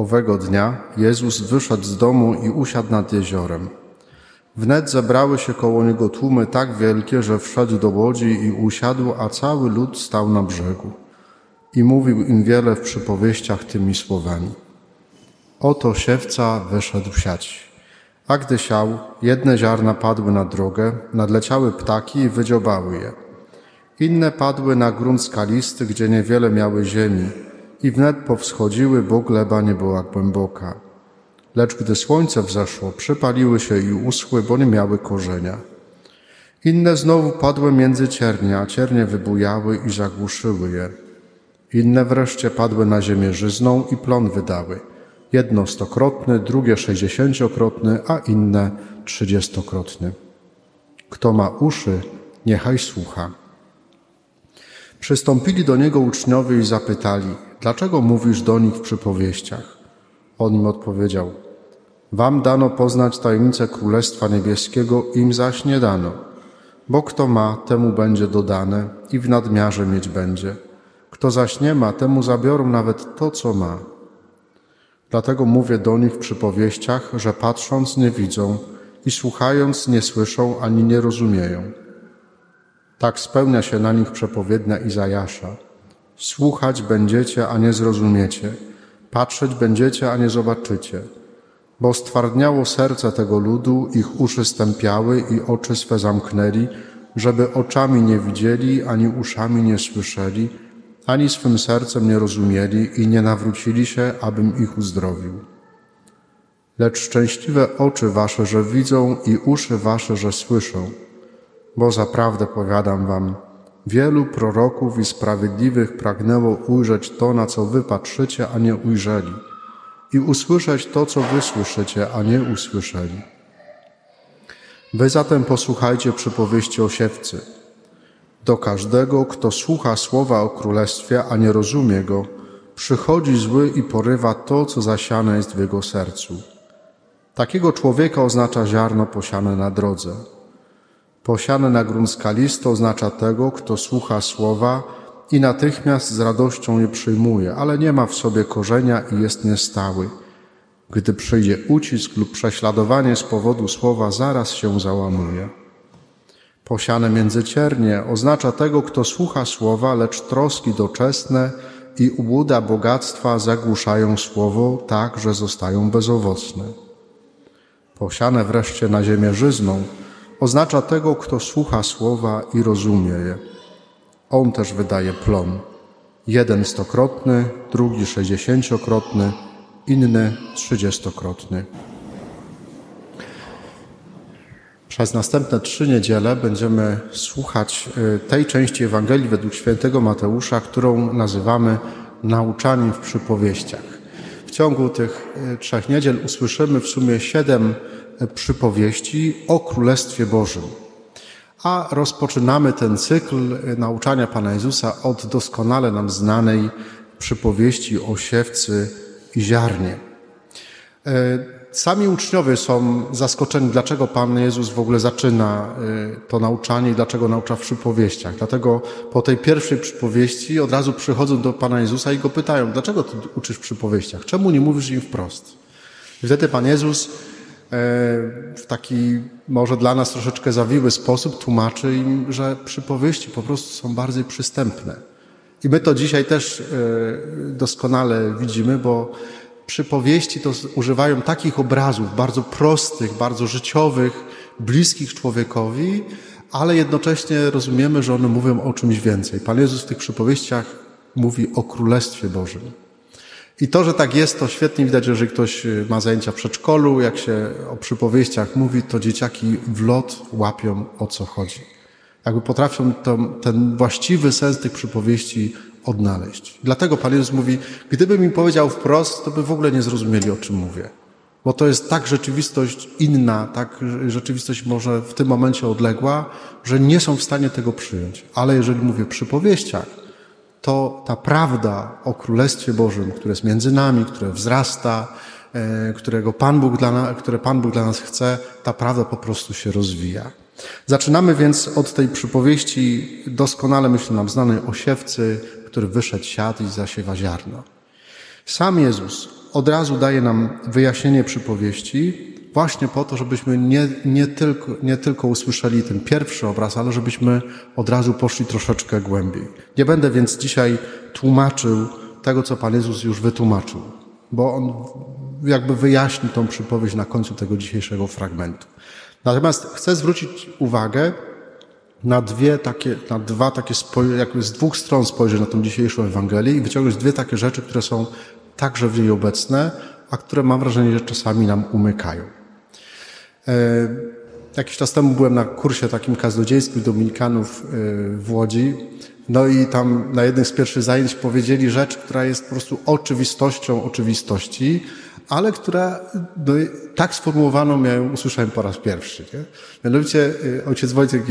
Owego dnia Jezus wyszedł z domu i usiadł nad jeziorem. Wnet zebrały się koło niego tłumy tak wielkie, że wszedł do łodzi i usiadł, a cały lud stał na brzegu. I mówił im wiele w przypowieściach tymi słowami. Oto siewca wyszedł siać. A gdy siał, jedne ziarna padły na drogę, nadleciały ptaki i wydziobały je. Inne padły na grunt skalisty, gdzie niewiele miały ziemi i wnet powschodziły, bo gleba nie była głęboka. Lecz gdy słońce wzeszło, przypaliły się i uschły, bo nie miały korzenia. Inne znowu padły między ciernie, a ciernie wybujały i zagłuszyły je. Inne wreszcie padły na ziemię żyzną i plon wydały. Jedno stokrotny, drugie sześćdziesięciokrotny, a inne trzydziestokrotny. Kto ma uszy, niechaj słucha. Przystąpili do niego uczniowie i zapytali, dlaczego mówisz do nich w przypowieściach? On im odpowiedział, wam dano poznać tajemnicę Królestwa Niebieskiego, im zaś nie dano. Bo kto ma, temu będzie dodane i w nadmiarze mieć będzie. Kto zaś nie ma, temu zabiorą nawet to, co ma. Dlatego mówię do nich w przypowieściach, że patrząc nie widzą i słuchając nie słyszą ani nie rozumieją. Tak spełnia się na nich przepowiednia Izajasza. Słuchać będziecie, a nie zrozumiecie. Patrzeć będziecie, a nie zobaczycie. Bo stwardniało serce tego ludu, ich uszy stępiały i oczy swe zamknęli, żeby oczami nie widzieli, ani uszami nie słyszeli, ani swym sercem nie rozumieli i nie nawrócili się, abym ich uzdrowił. Lecz szczęśliwe oczy wasze, że widzą i uszy wasze, że słyszą. Bo zaprawdę powiadam wam, wielu proroków i sprawiedliwych pragnęło ujrzeć to, na co wy patrzycie, a nie ujrzeli, i usłyszeć to, co wy słyszycie, a nie usłyszeli. Wy zatem posłuchajcie przypowieści o siewcy. Do każdego, kto słucha słowa o królestwie, a nie rozumie go, przychodzi zły i porywa to, co zasiane jest w jego sercu. Takiego człowieka oznacza ziarno posiane na drodze. Posiane na grunt skalisty oznacza tego, kto słucha słowa i natychmiast z radością je przyjmuje, ale nie ma w sobie korzenia i jest niestały. Gdy przyjdzie ucisk lub prześladowanie z powodu słowa, zaraz się załamuje. Posiane między ciernie oznacza tego, kto słucha słowa, lecz troski doczesne i ułuda bogactwa zagłuszają słowo tak, że zostają bezowocne. Posiane wreszcie na ziemię żyzną oznacza tego, kto słucha słowa i rozumie je. On też wydaje plon. Jeden stokrotny, drugi sześćdziesięciokrotny, inny trzydziestokrotny. Przez następne trzy niedziele będziemy słuchać y, tej części Ewangelii według świętego Mateusza, którą nazywamy nauczaniem w przypowieściach. W ciągu tych y, trzech niedziel usłyszymy w sumie siedem przypowieści o Królestwie Bożym. A rozpoczynamy ten cykl nauczania Pana Jezusa od doskonale nam znanej przypowieści o siewcy i ziarnie. Sami uczniowie są zaskoczeni, dlaczego Pan Jezus w ogóle zaczyna y, to nauczanie i dlaczego naucza w przypowieściach. Dlatego po tej pierwszej przypowieści od razu przychodzą do Pana Jezusa i go pytają, dlaczego Ty uczysz w przypowieściach? Czemu nie mówisz im wprost? I wtedy Pan Jezus w taki może dla nas troszeczkę zawiły sposób tłumaczy im, że przypowieści po prostu są bardziej przystępne. I my to dzisiaj też y, doskonale widzimy, bo przypowieści to używają takich obrazów bardzo prostych, bardzo życiowych, bliskich człowiekowi, ale jednocześnie rozumiemy, że one mówią o czymś więcej. Pan Jezus w tych przypowieściach mówi o Królestwie Bożym. I to, że tak jest, to świetnie widać, że jeżeli ktoś ma zajęcia w przedszkolu, jak się o przypowieściach mówi, to dzieciaki w lot łapią o co chodzi. Jakby potrafią ten właściwy sens tych przypowieści odnaleźć. Dlatego Pan Jezus mówi, gdybym im powiedział wprost, to by w ogóle nie zrozumieli, o czym mówię. Bo to jest tak rzeczywistość inna, tak rzeczywistość może w tym momencie odległa, że nie są w stanie tego przyjąć. Ale jeżeli mówię przy powieściach, to ta prawda o Królestwie Bożym, które jest między nami, które wzrasta, e, którego Pan Bóg dla, które Pan Bóg dla nas chce, ta prawda po prostu się rozwija. Zaczynamy więc od tej przypowieści doskonale, myślę, nam znanej o siewcy, który wyszedł siat i zasiewa ziarno. Sam Jezus od razu daje nam wyjaśnienie przypowieści, właśnie po to, żebyśmy nie, nie, tylko, nie tylko usłyszeli ten pierwszy obraz, ale żebyśmy od razu poszli troszeczkę głębiej. Nie będę więc dzisiaj tłumaczył tego, co Pan Jezus już wytłumaczył, bo On jakby wyjaśni tą przypowieść na końcu tego dzisiejszego fragmentu. Natomiast chcę zwrócić uwagę na dwie takie, na dwa takie, jakby z dwóch stron spojrzeć na tą dzisiejszą Ewangelię i wyciągnąć dwie takie rzeczy, które są także w niej obecne, a które mam wrażenie, że czasami nam umykają. E, jakiś czas temu byłem na kursie takim kaznodziejskim Dominikanów e, w Łodzi. No i tam na jednym z pierwszych zajęć powiedzieli rzecz, która jest po prostu oczywistością oczywistości, ale która no, tak sformułowaną miałem, usłyszałem po raz pierwszy. Nie? Mianowicie e, ojciec Wojciech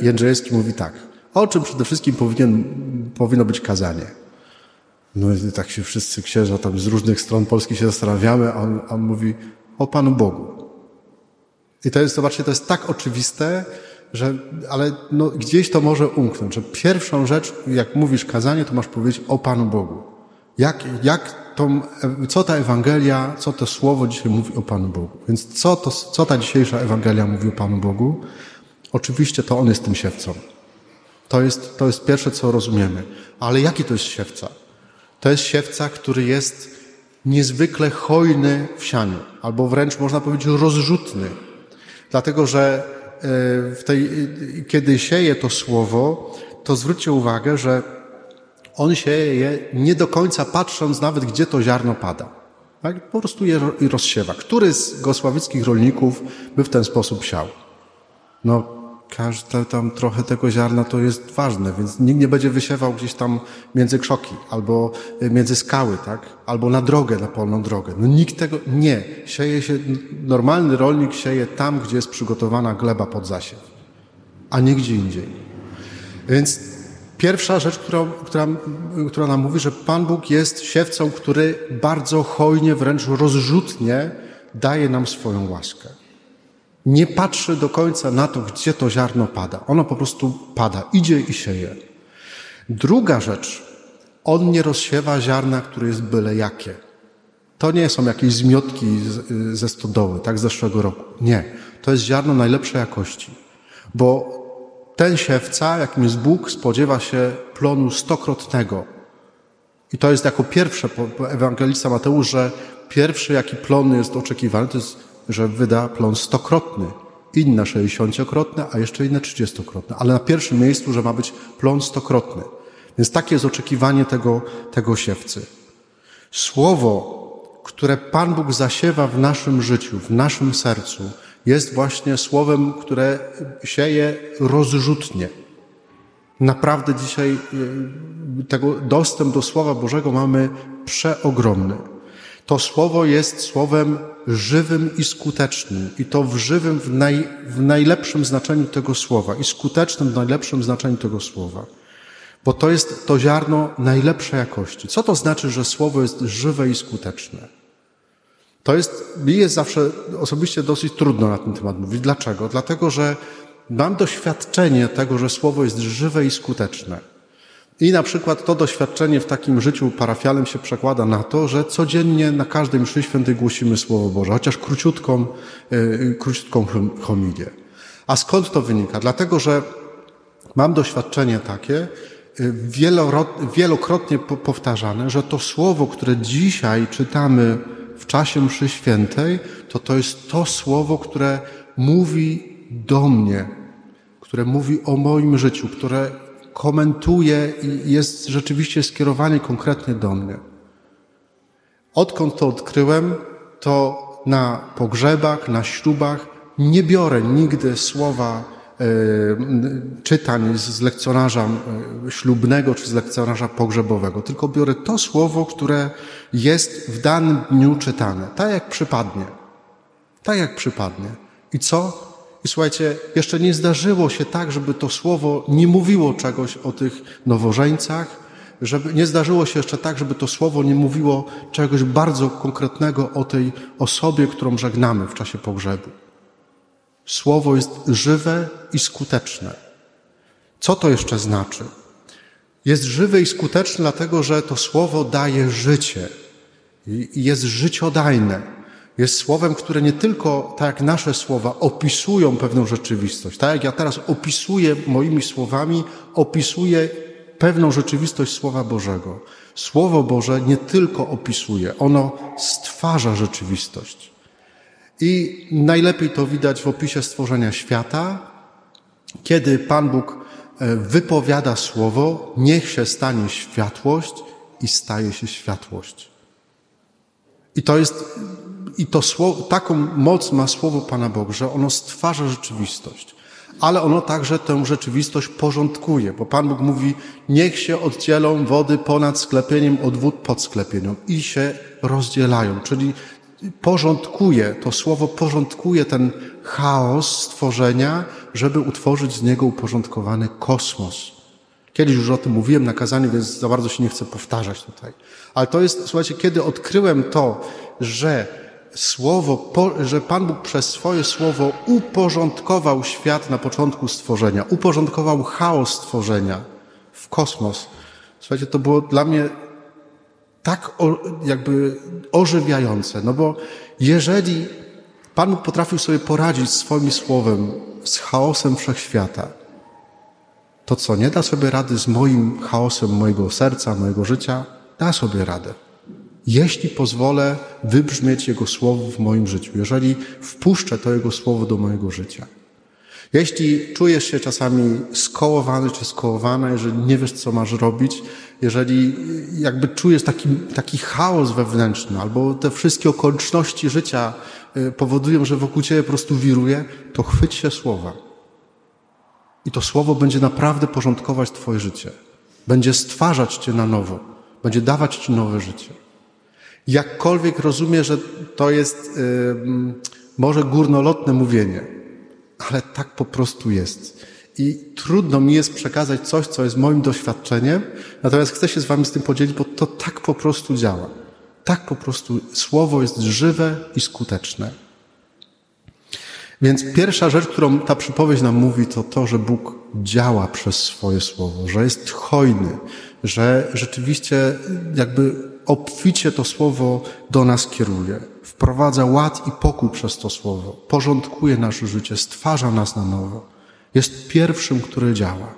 Jędrzejewski mówi tak. O czym przede wszystkim powinien, powinno być kazanie? No i tak się wszyscy księża tam z różnych stron Polski się zastanawiamy, a on, a on mówi o Panu Bogu. I to jest, zobaczcie, to jest tak oczywiste, że, ale no, gdzieś to może umknąć, że pierwszą rzecz, jak mówisz kazanie, to masz powiedzieć o Panu Bogu. Jak, jak tą, co ta Ewangelia, co to słowo dzisiaj mówi o Panu Bogu. Więc co, to, co ta dzisiejsza Ewangelia mówi o Panu Bogu? Oczywiście to On jest tym siewcą. To jest, to jest pierwsze, co rozumiemy. Ale jaki to jest siewca? To jest siewca, który jest niezwykle hojny w sianiu, albo wręcz można powiedzieć rozrzutny. Dlatego, że e, w tej, kiedy sieje to słowo, to zwróćcie uwagę, że on sieje je nie do końca patrząc nawet, gdzie to ziarno pada. Tak? Po prostu je rozsiewa. Który z gosławickich rolników by w ten sposób siał? No, każde tam trochę tego ziarna to jest ważne, więc nikt nie będzie wysiewał gdzieś tam między krzoki, albo y, między skały, tak? Albo na drogę, na polną drogę. No nikt tego nie. Sieje się, normalny rolnik sieje tam, gdzie jest przygotowana gleba pod zasiew, a nie gdzie indziej. Więc pierwsza rzecz, która, która, która nam mówi, że Pan Bóg jest siewcą, który bardzo hojnie, wręcz rozrzutnie daje nam swoją łaskę nie patrzy do końca na to, gdzie to ziarno pada. Ono po prostu pada, idzie i sieje. Druga rzecz, on nie rozsiewa ziarna, które jest byle jakie. To nie są jakieś zmiotki ze stodoły, tak z zeszłego roku. Nie. To jest ziarno najlepszej jakości. Bo ten siewca, jakim jest Bóg, spodziewa się plonu stokrotnego. I to jest jako pierwsze ewangelista Mateusz, że pierwszy, jaki plon jest oczekiwany, to jest że wyda plon stokrotny, inne sześćdziesięciokrotne, a jeszcze inne trzydziestokrotne, ale na pierwszym miejscu, że ma być plon stokrotny. Więc takie jest oczekiwanie tego, tego siewcy. Słowo, które Pan Bóg zasiewa w naszym życiu, w naszym sercu, jest właśnie słowem, które sieje rozrzutnie. Naprawdę dzisiaj y, tego dostęp do Słowa Bożego mamy przeogromny. To słowo jest słowem żywym i skutecznym. I to w żywym, w, naj, w najlepszym znaczeniu tego słowa i skutecznym w najlepszym znaczeniu tego słowa. Bo to jest to ziarno najlepszej jakości. Co to znaczy, że słowo jest żywe i skuteczne? To jest, mi jest zawsze osobiście dosyć trudno na ten temat mówić. Dlaczego? Dlatego, że mam doświadczenie tego, że słowo jest żywe i skuteczne. I na przykład to doświadczenie w takim życiu parafialnym się przekłada na to, że codziennie na każdej mszy świętej głosimy Słowo Boże, chociaż króciutką, yy, króciutką homilię. A skąd to wynika? Dlatego, że mam doświadczenie takie, yy, wielokrotnie powtarzane, że to słowo, które dzisiaj czytamy w czasie mszy świętej, to to jest to słowo, które mówi do mnie, które mówi o moim życiu, które komentuje i jest rzeczywiście skierowany konkretnie do mnie. Odkąd to odkryłem, to na pogrzebach, na ślubach nie biorę nigdy słowa e, czytań z lekcjonarza e, ślubnego czy z lekcjonarza pogrzebowego, tylko biorę to słowo, które jest w danym dniu czytane, tak jak przypadnie. Tak jak przypadnie. I co? I słuchajcie, jeszcze nie zdarzyło się tak, żeby to słowo nie mówiło czegoś o tych nowożeńcach, żeby nie zdarzyło się jeszcze tak, żeby to słowo nie mówiło czegoś bardzo konkretnego o tej osobie, którą żegnamy w czasie pogrzebu. Słowo jest żywe i skuteczne. Co to jeszcze znaczy? Jest żywe i skuteczne, dlatego że to słowo daje życie. i jest życiodajne. Jest słowem, które nie tylko, tak jak nasze słowa, opisują pewną rzeczywistość. Tak jak ja teraz opisuję moimi słowami, opisuję pewną rzeczywistość Słowa Bożego. Słowo Boże nie tylko opisuje, ono stwarza rzeczywistość. I najlepiej to widać w opisie stworzenia świata, kiedy Pan Bóg e, wypowiada słowo, niech się stanie światłość i staje się światłość. I to jest, i to słowo, taką moc ma słowo Pana Boga, że ono stwarza rzeczywistość. Ale ono także tę rzeczywistość porządkuje, bo Pan Bóg mówi, niech się oddzielą wody ponad sklepieniem od wód pod sklepieniem i się rozdzielają. Czyli porządkuje, to słowo porządkuje ten chaos stworzenia, żeby utworzyć z niego uporządkowany kosmos. Kiedyś już o tym mówiłem na kazaniu, więc za bardzo się nie chcę powtarzać tutaj. Ale to jest, słuchajcie, kiedy odkryłem to, że słowo, że Pan Bóg przez swoje słowo uporządkował świat na początku stworzenia, uporządkował chaos stworzenia w kosmos. Słuchajcie, to było dla mnie tak jakby ożywiające, no bo jeżeli Pan Bóg potrafił sobie poradzić swoim słowem z chaosem wszechświata, to co, nie da sobie rady z moim chaosem mojego serca, mojego życia? Da sobie radę. Jeśli pozwolę wybrzmieć Jego słowo w moim życiu, jeżeli wpuszczę to Jego słowo do mojego życia. Jeśli czujesz się czasami skołowany czy skołowana, jeżeli nie wiesz, co masz robić, jeżeli jakby czujesz taki, taki chaos wewnętrzny, albo te wszystkie okoliczności życia y, powodują, że wokół ciebie po prostu wiruje, to chwyć się słowa. I to słowo będzie naprawdę porządkować Twoje życie. Będzie stwarzać Cię na nowo. Będzie dawać Ci nowe życie. Jakkolwiek rozumiem, że to jest yy, może górnolotne mówienie, ale tak po prostu jest. I trudno mi jest przekazać coś, co jest moim doświadczeniem, natomiast chcę się z Wami z tym podzielić, bo to tak po prostu działa. Tak po prostu słowo jest żywe i skuteczne. Więc pierwsza rzecz, którą ta przypowieść nam mówi, to to, że Bóg działa przez swoje słowo, że jest hojny, że rzeczywiście jakby obficie to słowo do nas kieruje. Wprowadza ład i pokój przez to słowo, porządkuje nasze życie, stwarza nas na nowo. Jest pierwszym, który działa.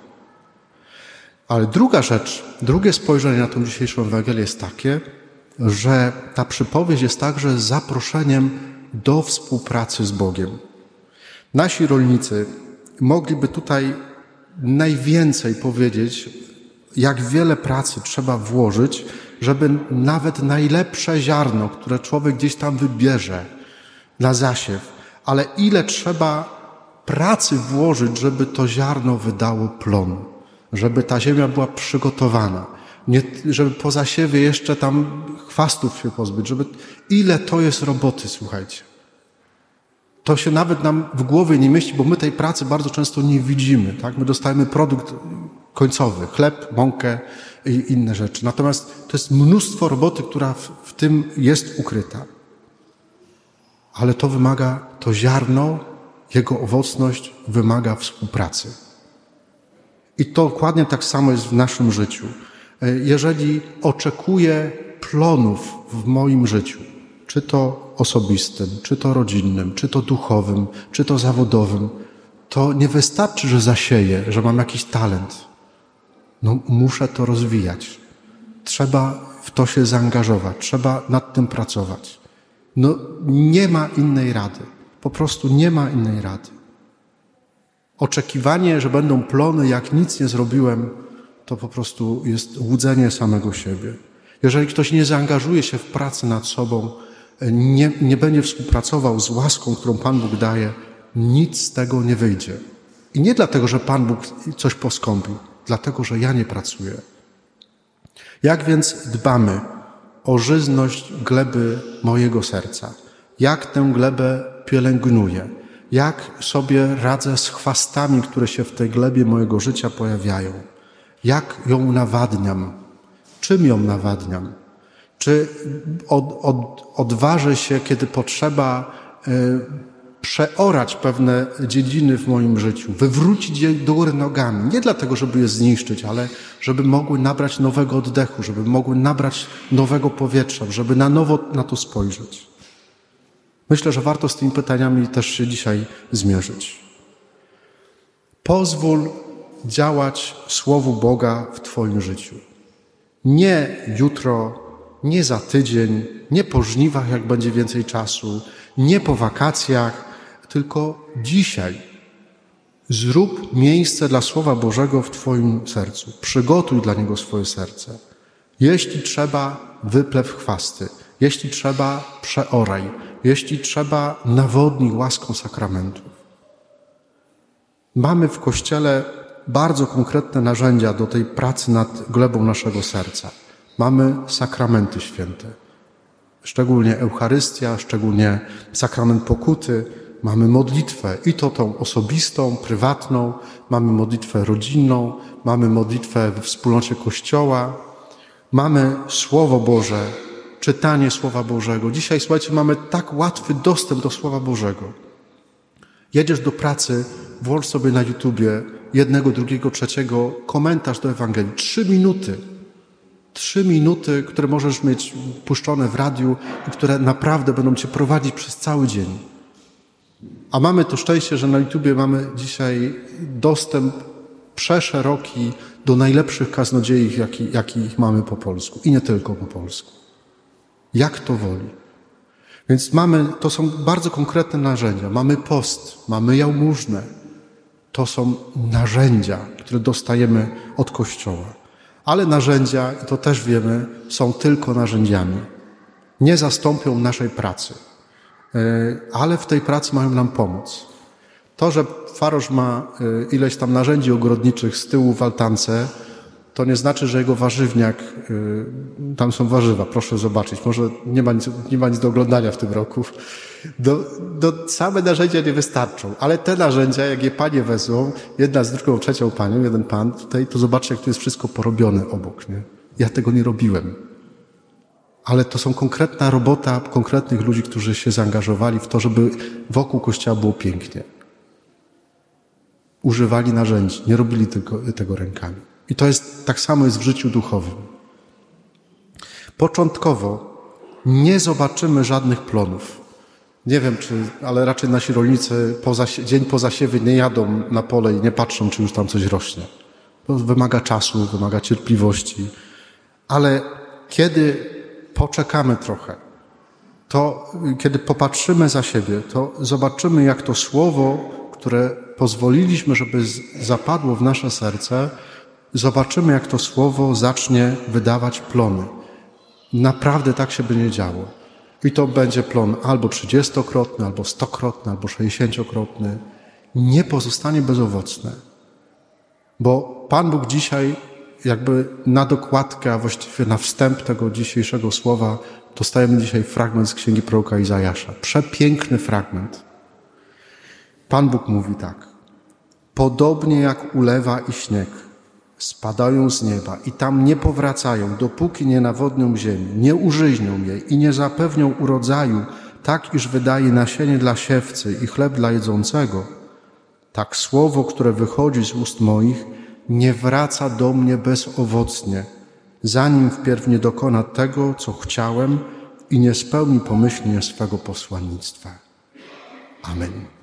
Ale druga rzecz, drugie spojrzenie na tą dzisiejszą Ewangelię jest takie, że ta przypowieść jest także zaproszeniem do współpracy z Bogiem. Nasi rolnicy mogliby tutaj najwięcej powiedzieć, jak wiele pracy trzeba włożyć, żeby nawet najlepsze ziarno, które człowiek gdzieś tam wybierze na zasiew, ale ile trzeba pracy włożyć, żeby to ziarno wydało plon, żeby ta ziemia była przygotowana, nie, żeby po zasiewie jeszcze tam chwastów się pozbyć, żeby ile to jest roboty, słuchajcie. To się nawet nam w głowie nie mieści, bo my tej pracy bardzo często nie widzimy. Tak? My dostajemy produkt końcowy, chleb, mąkę i inne rzeczy. Natomiast to jest mnóstwo roboty, która w, w tym jest ukryta. Ale to wymaga, to ziarno, jego owocność wymaga współpracy. I to dokładnie tak samo jest w naszym życiu. E, jeżeli oczekuję plonów w moim życiu, czy to osobistym, czy to rodzinnym, czy to duchowym, czy to zawodowym, to nie wystarczy, że zasieję, że mam jakiś talent. No, muszę to rozwijać. Trzeba w to się zaangażować, trzeba nad tym pracować. No, nie ma innej rady. Po prostu nie ma innej rady. Oczekiwanie, że będą plony, jak nic nie zrobiłem, to po prostu jest łudzenie samego siebie. Jeżeli ktoś nie zaangażuje się w pracę nad sobą, nie, nie będzie współpracował z łaską, którą Pan Bóg daje, nic z tego nie wyjdzie. I nie dlatego, że Pan Bóg coś poskąpił, dlatego, że ja nie pracuję. Jak więc dbamy o żyzność gleby mojego serca? Jak tę glebę pielęgnuję? Jak sobie radzę z chwastami, które się w tej glebie mojego życia pojawiają? Jak ją nawadniam? Czym ją nawadniam? Czy od, od, odważę się, kiedy potrzeba, y, przeorać pewne dziedziny w moim życiu, wywrócić je do góry nogami. Nie dlatego, żeby je zniszczyć, ale żeby mogły nabrać nowego oddechu, żeby mogły nabrać nowego powietrza, żeby na nowo na to spojrzeć. Myślę, że warto z tymi pytaniami też się dzisiaj zmierzyć. Pozwól działać Słowu Boga w Twoim życiu. Nie jutro, nie za tydzień, nie po żniwach, jak będzie więcej czasu, nie po wakacjach, tylko dzisiaj. Zrób miejsce dla Słowa Bożego w Twoim sercu. Przygotuj dla niego swoje serce. Jeśli trzeba, wyplew chwasty. Jeśli trzeba, przeoraj. Jeśli trzeba, nawodnij łaską sakramentów. Mamy w Kościele bardzo konkretne narzędzia do tej pracy nad glebą naszego serca. Mamy sakramenty święte, szczególnie Eucharystia, szczególnie sakrament pokuty, mamy modlitwę i to tą osobistą, prywatną, mamy modlitwę rodzinną, mamy modlitwę w wspólnocie Kościoła, mamy Słowo Boże, czytanie Słowa Bożego. Dzisiaj, słuchajcie, mamy tak łatwy dostęp do Słowa Bożego. Jedziesz do pracy, włącz sobie na YouTubie jednego, drugiego, trzeciego komentarz do Ewangelii. Trzy minuty. Trzy minuty, które możesz mieć puszczone w radiu i które naprawdę będą cię prowadzić przez cały dzień. A mamy to szczęście, że na YouTubie mamy dzisiaj dostęp przeszeroki do najlepszych kaznodziei, jakich jaki mamy po polsku. I nie tylko po polsku. Jak to woli. Więc mamy, to są bardzo konkretne narzędzia. Mamy post, mamy jałmużnę. To są narzędzia, które dostajemy od Kościoła. Ale narzędzia, i to też wiemy, są tylko narzędziami. Nie zastąpią naszej pracy. E, ale w tej pracy mają nam pomóc. To, że farosz ma e, ileś tam narzędzi ogrodniczych z tyłu w altance, to nie znaczy, że jego warzywniak, e, tam są warzywa, proszę zobaczyć, może nie ma nic, nie ma nic do oglądania w tym roku. Do, do, same narzędzia nie wystarczą, ale te narzędzia, jak je panie wezmą, jedna z drugą, trzecią panią, jeden pan tutaj, to zobaczcie, jak tu jest wszystko porobione obok, nie? Ja tego nie robiłem ale to są konkretna robota konkretnych ludzi, którzy się zaangażowali w to, żeby wokół kościoła było pięknie. Używali narzędzi, nie robili tego, tego rękami. I to jest tak samo jest w życiu duchowym. Początkowo nie zobaczymy żadnych plonów. Nie wiem, czy, ale raczej nasi rolnicy dzień po zasiewie nie jadą na pole i nie patrzą, czy już tam coś rośnie. To wymaga czasu, wymaga cierpliwości. Ale kiedy poczekamy trochę, to kiedy popatrzymy za siebie, to zobaczymy, jak to słowo, które pozwoliliśmy, żeby zapadło w nasze serce, zobaczymy, jak to słowo zacznie wydawać plony. Naprawdę tak się będzie działo. I to będzie plon albo trzydziestokrotny, albo stokrotny, albo sześćdziesięciokrotny. Nie pozostanie bezowocne. Bo Pan Bóg dzisiaj jakby na dokładkę, a właściwie na wstęp tego dzisiejszego słowa dostajemy dzisiaj fragment z księgi proroka Izajasza. Przepiękny fragment. Pan Bóg mówi tak. Podobnie jak ulewa i śnieg spadają z nieba i tam nie powracają, dopóki nie nawodnią ziemi, nie użyźnią jej i nie zapewnią urodzaju, tak iż wydaje nasienie dla siewcy i chleb dla jedzącego, tak słowo, które wychodzi z ust moich, nie wraca do mnie bezowocnie, zanim wpierw nie dokona tego, co chciałem i nie spełni pomyślnie swego posłannictwa. Amen.